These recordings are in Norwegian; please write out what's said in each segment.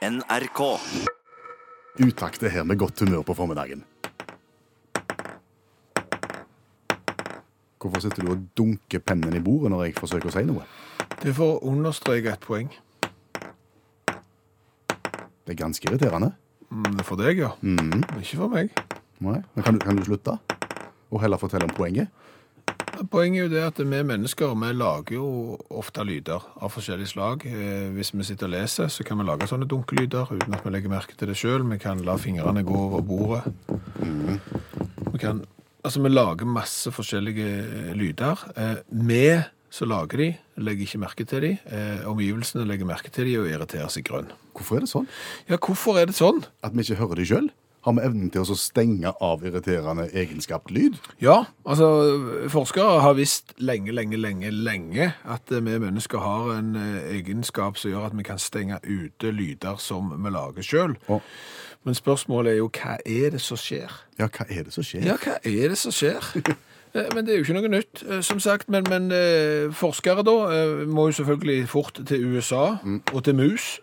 NRK. Utakt er her med godt humør på formiddagen. Hvorfor sitter du og dunker pennen i bordet når jeg forsøker å si noe? Det er for å understreke et poeng. Det er ganske irriterende. Mm, det er for deg, ja. Men Ikke for meg. Nei. Men kan du, kan du slutte? Og heller fortelle om poenget? Poenget er jo det at vi mennesker vi lager jo ofte lyder av forskjellig slag. Eh, Hvis vi sitter og leser, så kan vi lage sånne dunkelyder uten at vi legger merke til det sjøl. Vi kan la fingrene gå over bordet. Vi kan Altså, vi lager masse forskjellige eh, lyder. Eh, Vi så lager de, legger ikke merke til de. Omgivelsene legger merke til de og irriterer seg grønn. Hvorfor er det sånn? Ja, hvorfor er det sånn? At vi ikke hører de sjøl? Har vi evnen til å stenge av irriterende egenskapt lyd? Ja, altså forskere har visst lenge, lenge, lenge, lenge at eh, vi mennesker har en eh, egenskap som gjør at vi kan stenge ute lyder som vi lager sjøl. Oh. Men spørsmålet er jo hva er det som skjer? Ja, hva er det som skjer? Ja, hva er det som skjer? Eh, Men det er jo ikke noe nytt, som sagt. Men, men forskere da må jo selvfølgelig fort til USA og til mus.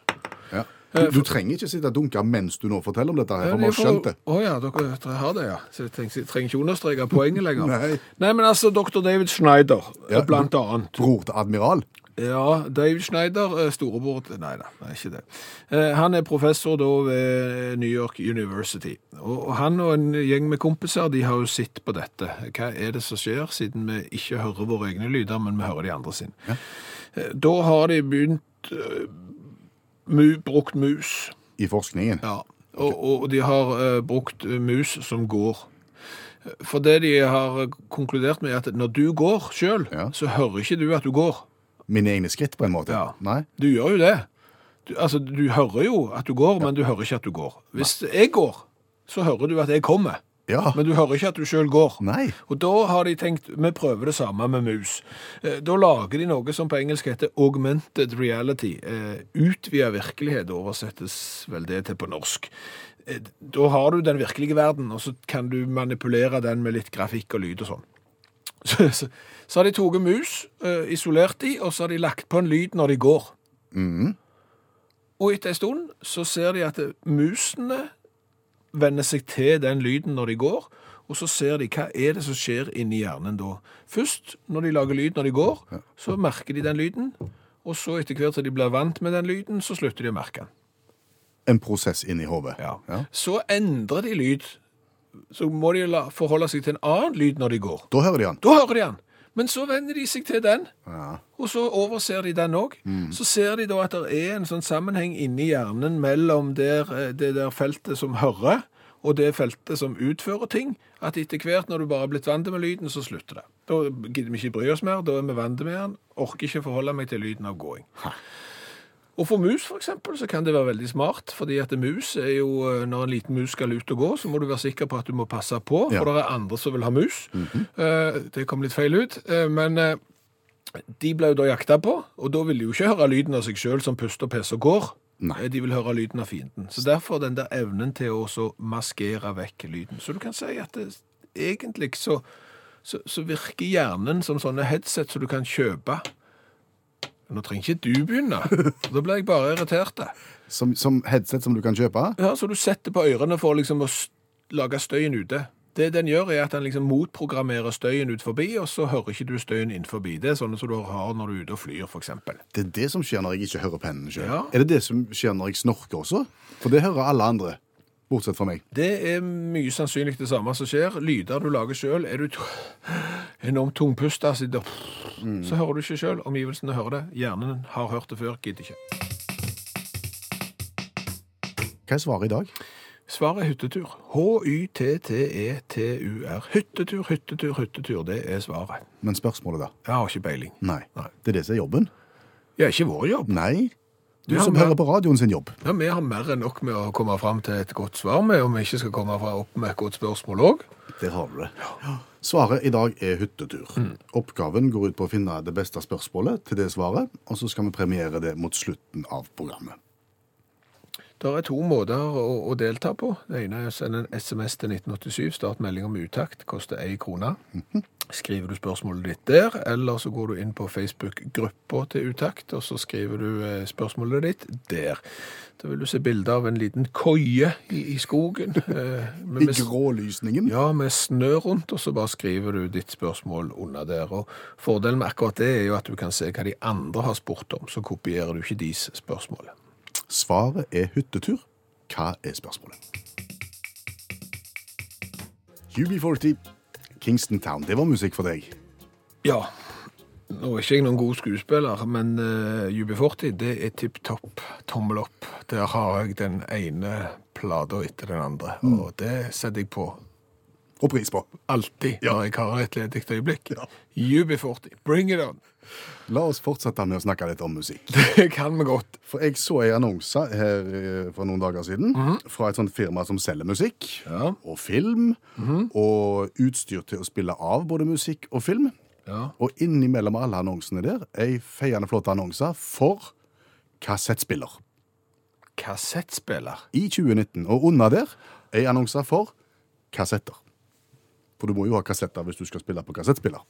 Du, du trenger ikke sitte og dunke mens du nå forteller om dette, her, for vi har skjønt det. Å ja, dere, dere har det, ja. Så jeg trenger, jeg trenger ikke understreke poenget lenger. Nei. Nei, men altså, dr. David Schneider, Ja, blant annet. Bror til admiral? Ja, David Schneider, eh, storebror til Nei da, nei, ikke det. Eh, Han er professor da ved New York University. Og han og en gjeng med kompiser de har jo sett på dette. Hva er det som skjer, siden vi ikke hører våre egne lyder, men vi hører de andre sin? Ja. Da har de begynt eh, mu, brukt mus. I forskningen? Ja, og, og de har eh, brukt eh, mus som går. For det de har eh, konkludert med er at når du går sjøl, Ja. så hører ikke du at du går. Mine egne skritt, på en måte? Ja. Nei? Du gjør jo det. Du, altså, du hører jo at du går, men du hører ikke at du går. Hvis jeg går, så hører du at jeg kommer. Ja. Men du hører ikke at du sjøl går. Nei. Og da har de tenkt vi prøver det samme med mus. Eh, Da lager de noe som på engelsk heter augmented reality. Eh, Utvida virkelighet oversettes vel det til på norsk. Eh, Da har du den virkelige verden, og så kan du manipulere den med litt grafikk og lyd og sånn. Så, så, så har de tatt mus, isolert de, og så har de lagt på en lyd når de går. Og etter en stund så ser de at musene vender seg til den lyden når de går, og så ser de hva er det som skjer inni hjernen da. Først, når de lager lyd når de går, så merker de den lyden, og så etter hvert som de blir vant med den lyden, så slutter de å merke den. En prosess inni hodet. Ja. Så endrer de lyd, så må de forholde seg til en annen lyd når de går. Da hører de han. Da hører de den. Men så venner de seg til den, Ja. og så overser de den òg. Så ser de da at det er en sånn sammenheng inni hjernen mellom der, eh, det der feltet som hører, og det feltet som utfører ting, at etter hvert når du bare er blitt vant med lyden, så slutter det. Da gidder vi ikke bry oss mer, da er vi vant med den, orker ikke forholde meg til lyden av gåing. Og for mus eksempel, så kan det være veldig smart, fordi at mus er jo, eh, når en liten mus skal ut og gå, så må du være sikker på at du må passe på, Ja. for det er andre som vil ha mus. Eh, Det kom litt feil ut, eh, men de ble jo da jakta på, og da vil de jo ikke høre lyden av seg sjøl som puster pisser og går. Nei. De vil høre lyden av fienden. Så derfor den der evnen til å maskere vekk lyden. Så du kan si at det, egentlig så, så, så virker hjernen som sånne headset som du kan kjøpe. Nå trenger ikke du begynne. Da blir jeg bare irritert. Som, som headset som du kan kjøpe. Ja, så du setter på ørene for liksom å s- lage støyen ute. Det den gjør er at den liksom motprogrammerer støyen ut forbi, og så hører ikke du støyen inn forbi. Det er sånne som du har når du er ute og flyr, for eksempel. Det er det som skjer når jeg ikke hører pennen sjøl. Ja. Er det det som skjer når jeg snorker også? For det hører alle andre, bortsett fra meg. Det er mye sannsynlig det samme som skjer. Lyder du lager sjøl, er du enormt tungpusta, sitter Så hører du ikke sjøl. Omgivelsene hører det. Hjernen har hørt det før, gidder ikke. Hva er svaret i dag? Svaret er hyttetur. H-y-t-t-e-t-u-r. Hyttetur, hyttetur, hyttetur. Det er svaret. Men spørsmålet, da? Jeg har ikke peiling. Nei. Nei. Det er det som er jobben? Ja, ikke vår jobb. Nei. Du som mer... hører på radioen sin jobb. Ja, Vi har mer enn nok med å komme fram til et godt svar med, om vi ikke skal komme fra opp med et godt spørsmål òg. Der har du det. Svaret i dag er hyttetur. Oppgaven går ut på å finne det beste spørsmålet til det svaret, og så skal vi premiere det mot slutten av programmet. Det er to måter å, å delta på. Det ene er å sende en SMS til 1987, start melding om utakt, koster ei krone. Skriver du spørsmålet ditt der, eller så går du inn på Facebook-gruppa til utakt, og så skriver du eh, spørsmålet ditt der. Da vil du se bilde av en liten koie i, i skogen. eh, med- I grålysningen. ja, med snø rundt, og så bare skriver du ditt spørsmål under der. Og fordelen med akkurat det er jo at du kan se hva de andre har spurt om, så kopierer du ikke deres spørsmål. Svaret er hyttetur. Hva er spørsmålet? UB40, Kingston Town. Det var musikk for deg. Ja, nå er ikke jeg noen god skuespiller, men uh, UB40, det er tipp topp, tommel opp. Der har jeg den ene plata etter den andre, og det setter jeg på Og pris på. alltid når jeg har et ledig øyeblikk. Ja. UB40, bring it on! La oss fortsette med å snakke litt om musikk. Det kan vi godt. For jeg så en annonse her eh, for noen dager siden fra et sånt firma som selger musikk Ja. og film, og utstyr til å spille av både musikk og film. Ja. Og innimellom alle annonsene der, ei feiende flott annonse for kassettspiller Kassettspiller. i 2019. Og under der ei annonse for kassetter. For du må jo ha kassetter hvis du skal spille på kassettspiller.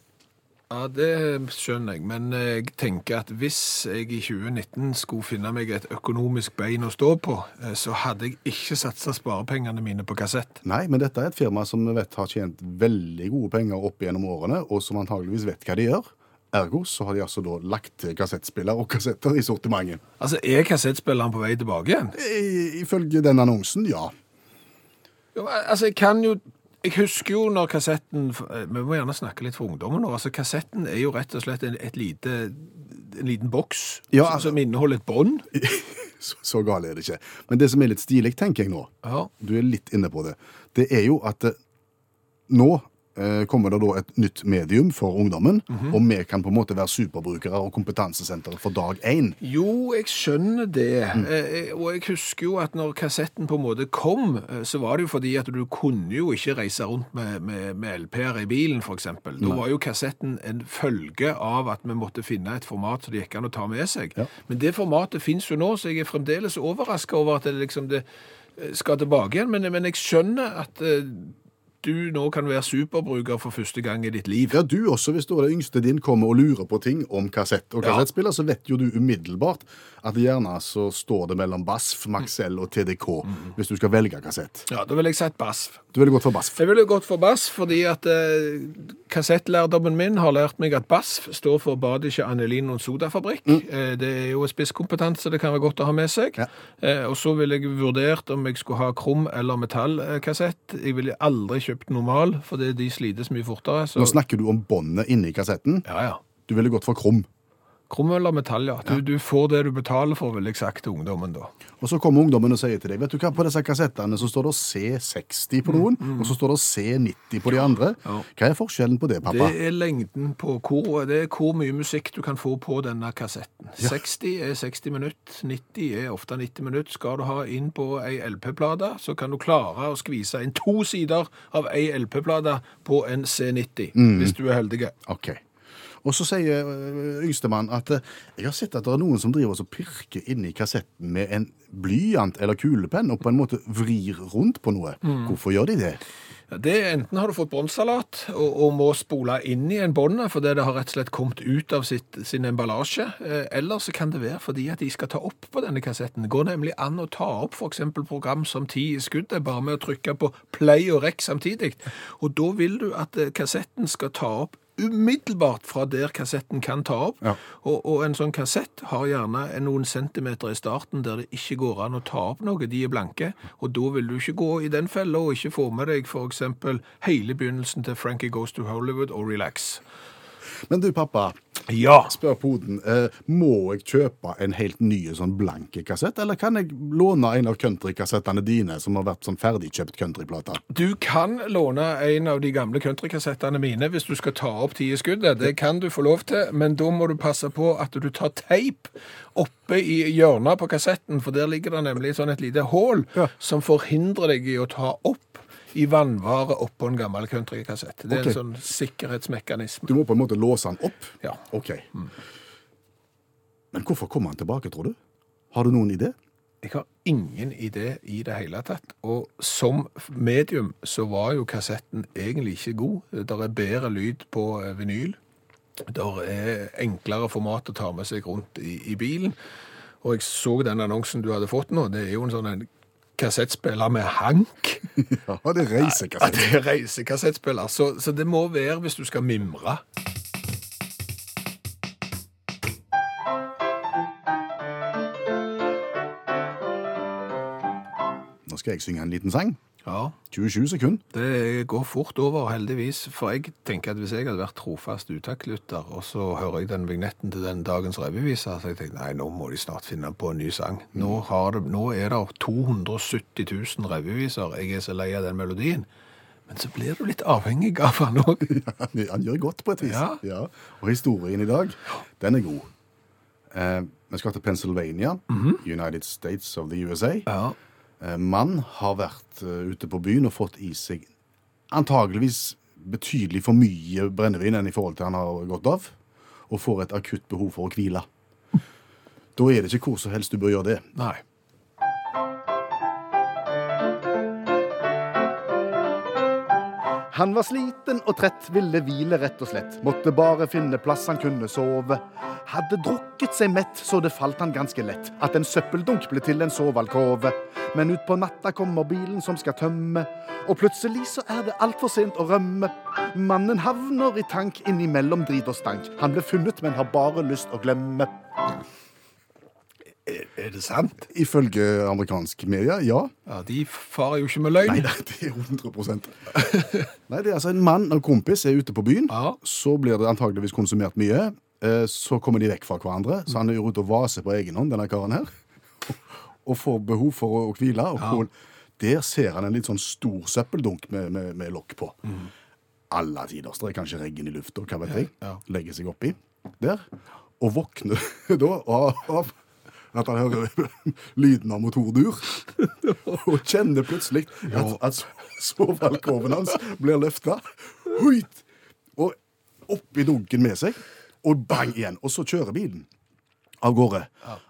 Ja, det skjønner jeg, men jeg tenker at hvis jeg i 2019 skulle finne meg et økonomisk bein å stå på, eh, så hadde jeg ikke satsa sparepengene mine på kassett. Nei, men dette er et firma som vi vet har tjent veldig gode penger opp gjennom årene, og som antageligvis vet hva de gjør. Ergo så har de altså da lagt til kassettspiller og kassetter i sortimentet. Altså, er kassettspilleren på vei tilbake igjen? I- Ifølge den annonsen, ja. Jo, altså, jeg kan jo Jeg husker jo når kassetten Vi må gjerne snakke litt for ungdommen nå. Altså, kassetten er jo rett og slett en, et lite, en liten boks Ja, altså- som inneholder et bånd. Så, så galt er det ikke. Men det som er litt stilig, tenker jeg nå, Ja. du er litt inne på det, det er jo at eh, nå eh, kommer det da et nytt medium for ungdommen, og vi kan på en måte være superbrukere og kompetansesenter for dag én. Jo, jeg skjønner det. Mm. Eh, og jeg husker jo at når kassetten på en måte kom, eh, så var det jo fordi at du kunne jo ikke reise rundt med, med, med LP-er i bilen, eksempel. Da var jo kassetten en følge av at vi måtte finne et format som det gikk an å ta med seg. Ja. Men det formatet finnes jo nå, så jeg er fremdeles overrasket over at det liksom det eh, skal tilbake igjen. Men, men jeg skjønner at eh, du nå kan være superbruker for første gang i ditt liv. Ja, du også, hvis da det yngste din kommer og lurer på ting om kassett og Ja. kassettspiller, så vet jo du umiddelbart at gjerne så står det mellom BASF, Maxell og TDK hvis du skal velge kassett. Ja, da ville jeg sagt BASF. Du ville gått for BASF. Jeg ville gått for BASF fordi at eh, kassettlærdommen min har lært meg at BASF står for Badische Anelin og Sodafabrikk. Eh, det er jo spisskompetanse, det kan være godt å ha med seg. Ja. Eh, og så ville jeg vurdert om jeg skulle ha krum- eller metallkassett. Jeg ville aldri kjøpt normal, for de slites mye fortere. Så... Nå snakker du om båndet inni kassetten. Ja, ja. Du ville gått for krum. Krum eller metall, ja. Du, du får det du betaler for, ville jeg sagt til ungdommen da. Og så kommer ungdommen og sier til deg, vet du hva, på disse kassettene så står det C60 på noen, og så står det C90 på de andre. Ja. Hva er forskjellen på det, pappa? Det er lengden på hvor, det er hvor mye musikk du kan få på denne kassetten. 60 er 60 minutter, 90 er ofte 90 minutter. Skal du ha inn på ei LP-plate, så kan du klare å skvise inn to sider av ei LP-plate på en C90, hvis du er heldig. Ok. Og så sier øh, yngstemann at øh, jeg har sett at det er noen som driver og pirker inni kassetten med en blyant eller kulepenn og på en måte vrir rundt på noe. Hvorfor gjør de det? Det er Enten har du fått båndsalat og, og må spole inn i en båndet fordi det har rett og slett kommet ut av sitt, sin emballasje, eh, eller så kan det være fordi at de skal ta opp på denne kassetten. Det går nemlig an å ta opp f.eks. program som Ti i skuddet, bare med å trykke på play og rekk samtidig. Og da vil du at eh, kassetten skal ta opp umiddelbart fra der kassetten kan ta opp. Ja. Og, og en sånn kassett har gjerne noen centimeter i starten der det ikke går an å ta opp noe, de er blanke, og da vil du ikke gå i den fella og ikke få med deg for eksempel hele begynnelsen til Frankie Goes to Hollywood og Relax. Men du, pappa, Ja! spør poden, eh, må jeg kjøpe en helt ny sånn blanke kassett, eller kan jeg låne en av countrykassettene dine som har vært sånn ferdigkjøpt countryplate? Du kan låne en av de gamle countrykassettene mine hvis du skal ta opp ti i skuddet. Det kan du få lov til, men da må du passe på at du tar teip oppe i hjørnet på kassetten, for der ligger det nemlig sånn et lite hål Ja. som forhindrer deg i å ta opp i vannvare oppå en gammel countrykassett. Det er okay. en sånn sikkerhetsmekanisme. Du må på en måte låse den opp? Ja. Ok. Men hvorfor kommer han tilbake, tror du? Har du noen idé? Jeg har ingen idé i det hele tatt. Og som medium så var jo kassetten egentlig ikke god. Det er bedre lyd på eh, vinyl. Det er enklere format å ta med seg rundt i, i bilen. Og jeg så den annonsen du hadde fått nå. Det er jo en sånn en kassettspiller med hank. Ja, det er Ja, det er reisekassettspiller. Så, så det må være hvis du skal mimre. Nå skal jeg synge en liten sang. Ja, 27 sekunder. Det går fort over, heldigvis. For jeg tenker at hvis jeg hadde vært trofast utaktlytter, og så hører jeg den vignetten til den dagens revyvise, så jeg tenkte nei, nå må de snart finne på en ny sang. Nå, har det, nå er det 270 000 revyviser. Jeg er så lei av den melodien. Men så blir du litt avhengig av han òg. Han, han gjør godt på et vis. Ja. Og historien i dag, den er god. Eh, vi skal til Pennsylvania, United States of the USA. Ja. Eh, mann har vært eh, ute på byen og fått i seg antageligvis betydelig for mye brennevin enn i forhold til han har gått av, og får et akutt behov for å hvile. Da er det ikke hvor som helst du bør gjøre det. Nei. Han var sliten og trett, ville hvile rett og slett. Måtte bare finne plass han kunne sove. Hadde drukket seg mett, så det falt han ganske lett. At en søppeldunk ble til en sovalkove. Men utpå natta kommer bilen som skal tømme. Og plutselig så er det altfor sent å rømme. Mannen havner i tank innimellom drit og stank. Han ble funnet, men har bare lyst å glemme. Er det sant? Ifølge amerikansk media, ja. Ja, De farer jo ikke med løgn. Nei, det er 100% Nei, det er altså en mann og kompis er ute på byen. Ja. Så blir det antageligvis konsumert mye. Eh, Så kommer de vekk fra hverandre. Så han er ute og vaser på egen hånd, denne karen her. Og får behov for å hvile. Og Ja. der ser han en litt sånn stor søppeldunk med, med, med lokk på. Alle tider. Så det er kanskje regn i lufta, hva vet jeg. Ja. Legger seg oppi der. Og våkner da av at han hører lyden av motordur. Og kjenner plutselig at, at sovealkoven hans blir løfta. Og oppi dunken med seg. Og bang igjen. Og så kjører bilen av gårde.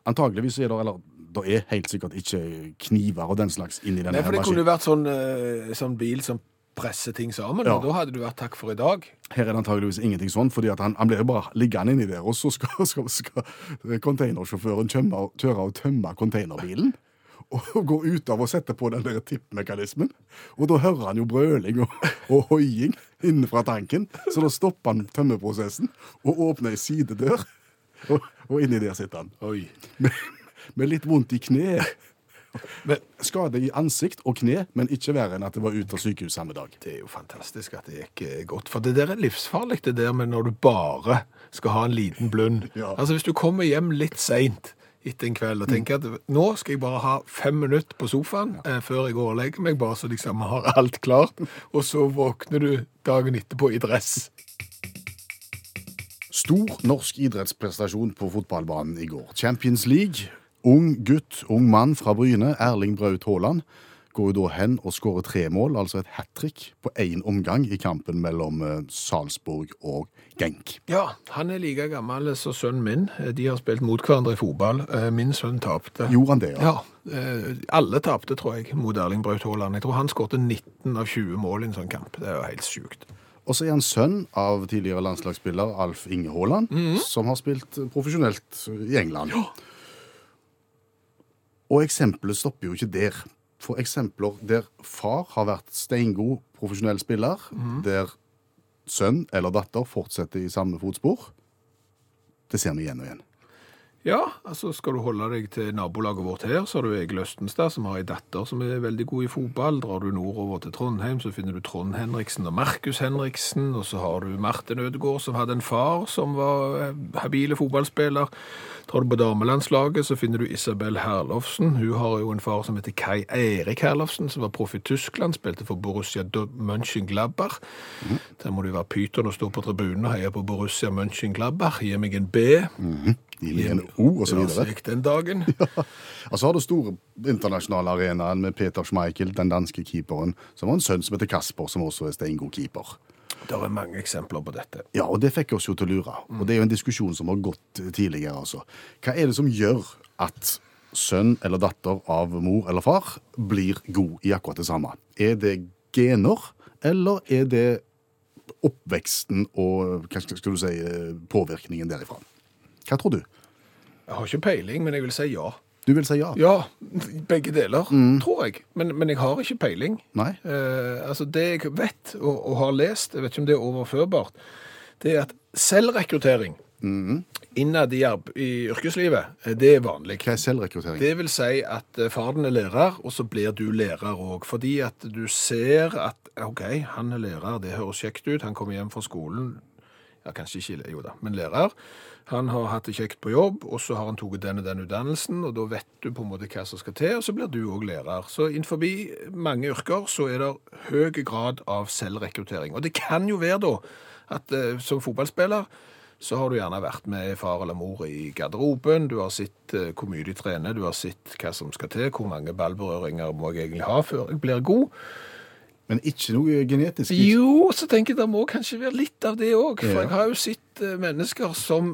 Antageligvis er det eller det er helt sikkert ikke kniver og den slags inni denne Nei, for det kunne maskinen. jo vært sånn, eh, sånn bil som presser ting sammen, Ja. og da hadde du vært takk for i dag. Her er det antageligvis ingenting sånn, fordi han, han blir jo bare liggende inni der, og så skal, skal, skal containersjåføren kjøre og tømme containerbilen. Og gå ut av og sette på den der tippmekanismen. Og da hører han jo brøling og, og hoiing innenfra tanken. Så da stopper han tømmeprosessen og åpner ei sidedør. Og, og inni der sitter han. Oi. Med, med litt vondt i kne. Men Skade i ansikt og kne, men ikke verre enn at det var ute av sykehus samme dag. det er jo fantastisk at det gikk eh, godt, for det der er livsfarlig, det der med når du bare skal ha en liten blund. Ja. Altså hvis du kommer hjem litt seint etter en kveld og tenker at nå skal jeg bare ha fem minutter på sofaen eh, før jeg går og legger meg, bare så liksom har alt klart, og så våkner du dagen etterpå i dress. Stor norsk idrettsprestasjon på fotballbanen i går. Champions League. Ung gutt, ung mann fra Bryne, Erling Braut Haaland, går jo da hen og skårer tre mål, altså et hat trick, på én omgang i kampen mellom eh, Salzburg og Genk. Ja, han er like gammel som sønnen min. De har spilt mot hverandre i fotball. Eh, Min sønn tapte. Gjorde han det, ja? Ja, eh, alle tapte, tror jeg, mot Erling Braut Haaland. Jeg tror han skårte 19 av 20 mål i en sånn kamp. Det er jo helt sjukt. Og så er han sønn av tidligere landslagsspiller Alf Inge Haaland, som har spilt profesjonelt i England. Og eksempelet stopper jo ikke der. For eksempler der far har vært steingod profesjonell spiller, der sønn eller datter fortsetter i samme fotspor, det ser vi igjen og igjen. Ja, altså skal du holde deg til nabolaget vårt her, så har du Egil Østenstad, som har ei datter som er veldig god i fotball. Drar du nordover til Trondheim, så finner du Trond Henriksen og Markus Henriksen. Og så har du Martin Ødegaard, som hadde en far som var eh, habile fotballspiller. Drar du på damelandslaget, så finner du Isabel Herlofsen. Hun har jo en far som heter Kai Eirik Herlofsen, som var proff i Tyskland, spilte for Borussia Do- Mönchengladbach. Der må du være pyton og stå på tribunen og heie på Borussia Mönchengladbach. Gi meg en B. Gi meg en O, og Ja, gikk den dagen. Og så har du store internasjonale arenaen med Peter Schmeichel, den danske keeperen, som har en sønn som heter Kasper, som også er steingod keeper. Det er mange eksempler på dette. Ja, og det fikk oss jo til å lure. Og det er jo en diskusjon som har gått tidligere, altså. Hva er det som gjør at sønn eller datter av mor eller far blir god i akkurat det samme? Er det gener, eller er det oppveksten og hva skal du si, eh, påvirkningen derifra? Hva tror du? Jeg har ikke peiling, men jeg vil si ja. Du vil si ja? Ja, begge deler, tror jeg. Men, men jeg har ikke peiling. Nei? Eh, altså Det jeg vet og, og har lest, jeg vet ikke om det er overførbart, det er at selvrekruttering innad i, arb- i yrkeslivet, eh, det er vanlig. Hva er selvrekruttering? Det vil si at eh, faren er lærer, og så blir du lærer òg. Fordi at du ser at OK, han er lærer, det høres kjekt ut. Han kommer hjem fra skolen. Ja, kanskje ikke, jo da, men lærer. Han har hatt det kjekt på jobb, og så har han tatt den og den utdannelsen, og da vet du på en måte hva som skal til, og så blir du òg lærer. Så innenfor mange yrker så er det høy grad av selvrekruttering. Og det kan jo være da at eh, som fotballspiller så har du gjerne vært med far eller mor i garderoben, du har sett eh, hvor mye de trener, du har sett hva som skal til, hvor mange ballberøringer må jeg egentlig ha før jeg blir god. Men ikke noe genetisk? Jo, så tenker jeg det må kanskje være litt av det òg. For Ja. jeg har jo sett eh, mennesker som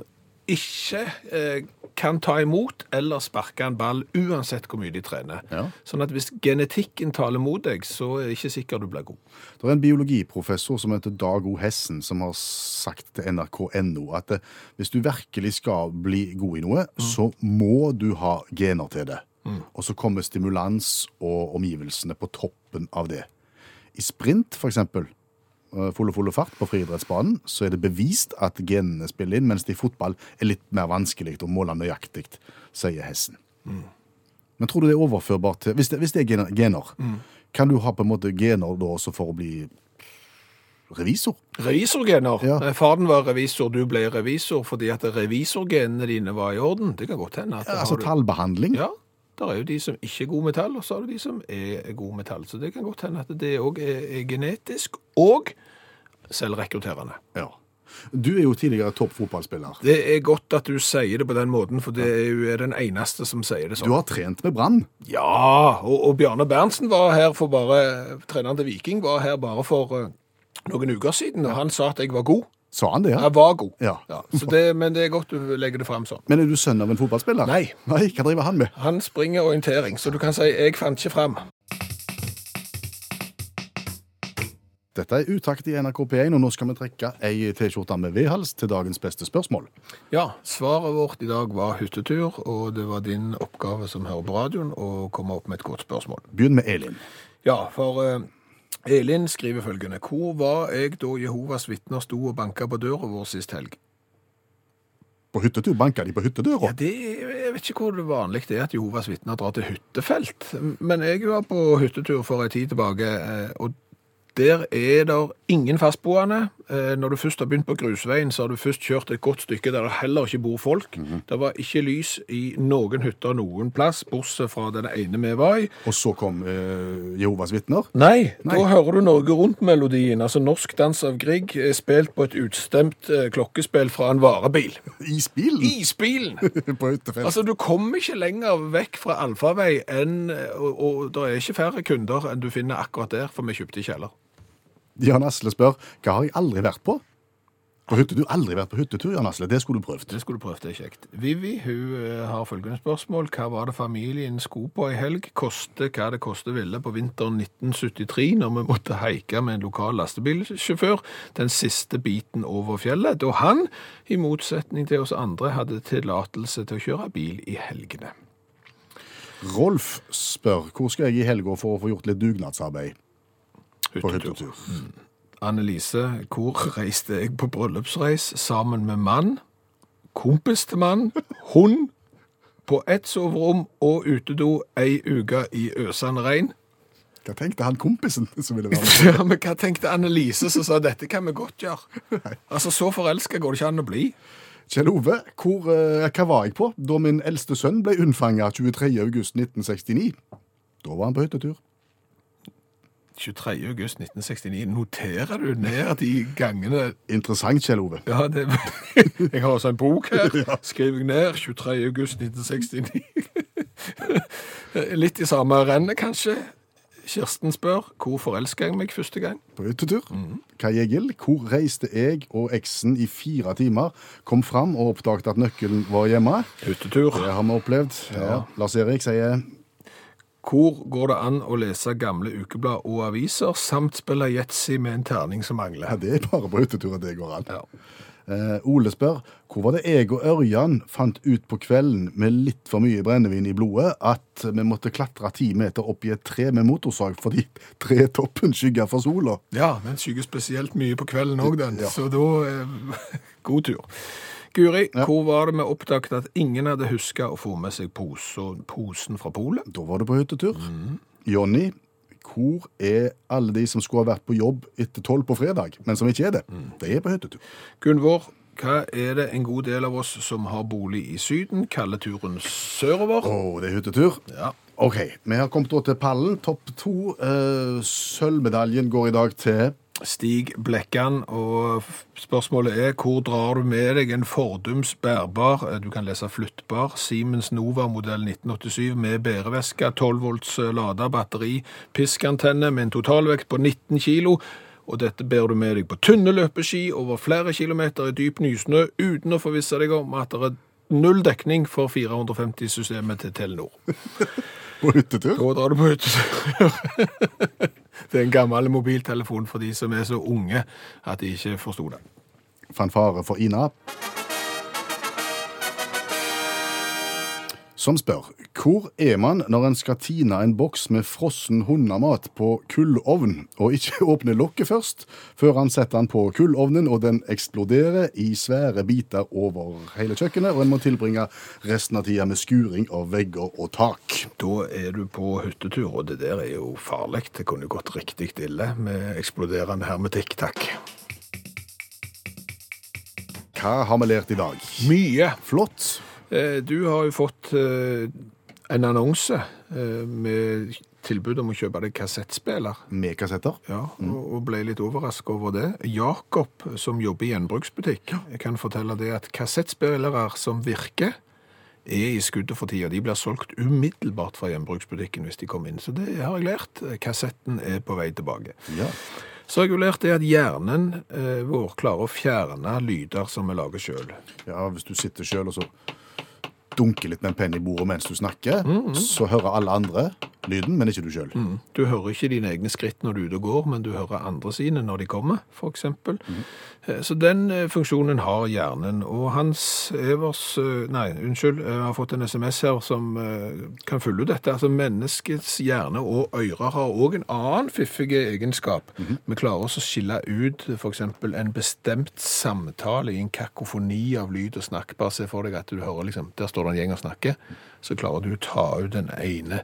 ikke eh, kan ta imot eller sparke en ball uansett hvor mye de trener. Ja. Sånn at hvis genetikken taler mot deg, så er det ikke sikkert du blir god. Det er en biologiprofessor som heter Dag O. Hessen, som har sagt til nrk.no at eh, hvis du virkelig skal bli god i noe, så må du ha gener til det. Og så kommer stimulans og omgivelsene på toppen av det. I sprint, for eksempel, full og full fart på friidrettsbanen, så er det bevist at genene spiller inn, mens det i fotball er litt mer vanskelig å måle nøyaktig, sier Hessen. Men tror du det er overførbart til Hvis det, hvis det er gener, gener kan du ha på en måte gener da også for å bli revisor? Revisorgener. Ja. Eh, Faren var revisor, du ble revisor fordi at revisorgenene dine var i orden. Det kan godt hende. Ja, altså du- tallbehandling? Ja, der er jo de som ikke er gode metall, og så er det de som er gode metall. Så det kan godt hende at det òg er, er genetisk og selvrekrutterende. Ja. Du er jo tidligere toppfotballspiller. Det er godt at du sier det på den måten, for det er jo den eneste som sier det sånn. Du har trent med Brann. Ja, og, og Bjarne Berntsen var her for bare Treneren til Viking var her bare for eh, noen uker siden, og han sa at jeg var god. Sa han det? ja? Jeg var god. Ja. så det, men det er godt du legger det fram sånn. Men er du sønn av en fotballspiller? Nei. Nei, Hva driver han med? Han springer orientering, så du kan si 'jeg fant ikke fram'. Dette er Utakt i NRK P1, og nå skal vi trekke ei T-skjorte med V-hals til dagens beste spørsmål. Ja, svaret vårt i dag var hyttetur, og det var din oppgave som hører på radioen å komme opp med et godt spørsmål. Begynn med Elin. Ja, for eh, Elin skriver følgende. Hvor var jeg da Jehovas vitner sto og banka på døra vår sist helg? På hyttetur banka de på hyttedøra. Ja, det, Jeg vet ikke hvor det vanlig det er at Jehovas vitner drar til hyttefelt, men jeg var på hyttetur for en tid tilbake, eh, og der er det ingen fastboende. Eh, Når du først har begynt på grusveien, så har du først kjørt et godt stykke der det heller ikke bor folk. Det var ikke lys i noen hytter noen plass, bortsett fra den ene vi var i. Og så kom eh, Jehovas vitner. Nei, Nei. da hører du Norge Rundt-melodien, altså Norsk dans av Grieg, eh, spilt på et utstemt eh, klokkespill fra en varebil. Isbilen Isbilen! på hyttefelt. Altså, du kommer ikke lenger vekk fra allfarvei enn, og, og det er ikke færre kunder enn du finner akkurat der, for vi kjøpte i kjeller. Jan Asle spør hva har jeg aldri vært på? På hyttetur? Aldri vært på hyttetur, Jan Asle. Det skulle du prøvd. Det skulle du prøvd, det er kjekt. Vivi hun eh, har følgende spørsmål. Hva var det familien sko på i helg? Koste hva det koste ville på vinteren 1973, når vi måtte haike med en lokal lastebilsjåfør den siste biten over fjellet, da han, i motsetning til oss andre, hadde tillatelse til å kjøre bil i helgene. Rolf spør hvor skal jeg i helga for å få gjort litt dugnadsarbeid Hyttetur. Mm. Annelise, hvor reiste jeg på bryllupsreis sammen med mann, kompis til mann, hund, på ett soverom og utedo ei uke i øsende regn? Hva tenkte han kompisen som ville være med? Ja, men hva tenkte Annelise som sa dette kan vi godt gjøre? Altså, så forelska går det ikke an å bli. Kjell Ove, hvor, eh, hva var jeg på da min eldste sønn ble unnfanga 23. august 1969? Da var han på hyttetur. 23. august 1969. Noterer du ned de gangene Interessant, Kjell Ove. Ja, det, jeg har også en bok her. Skriver jeg ned 23. august 1969. Litt i samme rennet, kanskje. Kirsten spør hvor forelska jeg meg første gang. På hyttetur. Kai Egil, hvor reiste jeg og eksen i fire timer, kom fram og oppdaget at nøkkelen var hjemme. Hyttetur. Det har vi opplevd. Ja. Lars Erik sier Hvor går det an å lese gamle ukeblad og aviser, samt spille yatzy med en terning som mangler? ja, det er bare på hyttetur at det går an. Ja. Eh, Ole spør hvor var det jeg og Ørjan fant ut på kvelden med litt for mye brennevin i blodet at vi måtte klatre ti meter opp i et tre med motorsag fordi tretoppen skygger for sola. Ja, den skygger spesielt mye på kvelden òg, den. Ja. Så da eh, God tur. Guri, Ja. hvor var det vi oppdaget at ingen hadde huska å få med seg pose, posen fra polet? Da var det på hyttetur. Jonny, hvor er alle de som skulle ha vært på jobb etter tolv på fredag, men som ikke er det? De er på hyttetur. Gunvor, hva er det en god del av oss som har bolig i Syden, kaller turen sørover? Å, det er hyttetur. Ja. OK, vi har kommet til pallen. Topp to. Uh, sølvmedaljen går i dag til Stig Blekkan, og spørsmålet er hvor drar du med deg en fordums bærbar, eh, du kan lese flyttbar, Siemens Nova modell 1987 med bæreveske, 12 volts eh, lada batteri, piskantenne med en totalvekt på 19 kilo, og dette bærer du med deg på tynne løpeski over flere kilometer i dyp nysnø, uten å forvisse deg om at det er null dekning for 450-systemet til Telenor. på hyttetur. Da drar du på hyttetur. Det er en gammel mobiltelefon for de som er så unge at de ikke forsto det. Fanfare for Ina. Som spør hvor er man når en skal tine en boks med frossen hundemat på kullovn, og ikke åpne lokket først, før han setter den på kullovnen og den eksploderer i svære biter over hele kjøkkenet, og en må tilbringe resten av tida med skuring av vegger og tak. Da er du på hyttetur, og det der er jo farlig. Det kunne gått riktig ille med eksploderende hermetikk, takk. Hva har vi lært i dag? Mye. Flott. Eh, Du har jo fått eh, en annonse eh, med tilbud om å kjøpe deg kassettspiller. Med kassetter. Ja, og og ble litt overrasket over det. Jakob, som jobber i gjenbruksbutikk, kan fortelle det at kassettspillere som virker, er i skuddet for tida. De blir solgt umiddelbart fra gjenbruksbutikken hvis de kommer inn. Så det har jeg lært. Kassetten er på vei tilbake. Ja. Så har jeg jo lært det at hjernen eh, vår klarer å fjerne lyder som vi lager sjøl. Ja, hvis du sitter sjøl og så dunker litt med en penn i bordet mens du snakker, så hører alle andre lyden, men ikke du sjøl. Du hører ikke dine egne skritt når du er ute og går, men du hører andre sine når de kommer, for eksempel. Eh, Så den eh, funksjonen har hjernen, og Hans Evers, eh, nei, unnskyld, jeg har fått en sms her som kan følge dette. Altså menneskets hjerne og ører har også en annen fiffig egenskap. Vi klarer oss å skille ut eksempel en bestemt samtale i en kakofoni av lyd og snakk. Bare se for deg at du hører liksom, der står det en gjeng og snakker, så klarer du å ta ut den ene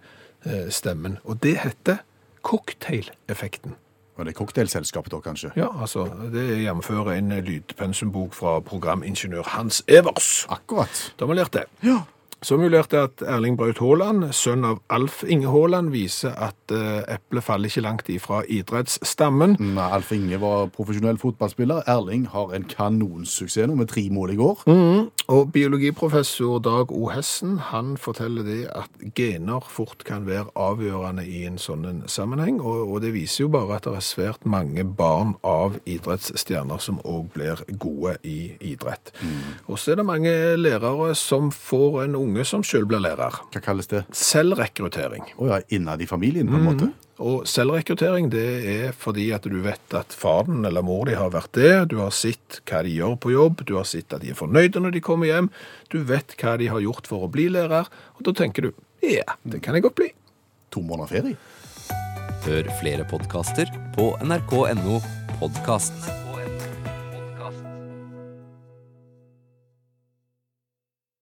stemmen. Og det heter cocktail-effekten. Og det cocktailselskapet da, kanskje? Ja, altså, det jevnfører en lydpensumbok fra programingeniør Hans Evers. Akkurat. Da har vi lært det. Ja. Så vi lært at Erling Braut Haaland, sønn av Alf Inge Haaland, viser at eh, eplet faller ikke langt ifra idrettsstammen. Nei, Alf Inge var profesjonell fotballspiller. Erling har en kanonsuksess nå med tre mål i går. Og biologiprofessor Dag O. Hessen, han forteller det at gener fort kan være avgjørende i en sånn en sammenheng, og, og det viser jo bare at det er svært mange barn av idrettsstjerner som også blir gode i idrett. Og så er det mange lærere som får en unge som selv blir lærer. Hva kalles det? Selvrekruttering. Å ja, innad i familien, på en måte. Og selvrekruttering det er fordi at du vet at faren eller mor de har vært det, du har sett hva de gjør på jobb, du har sett at de er fornøyde når de kommer hjem, du vet hva de har gjort for å bli lærer, og da tenker du, ja, det kan jeg godt bli. To måneder ferie. Hør flere podkaster på nrk.no podkast.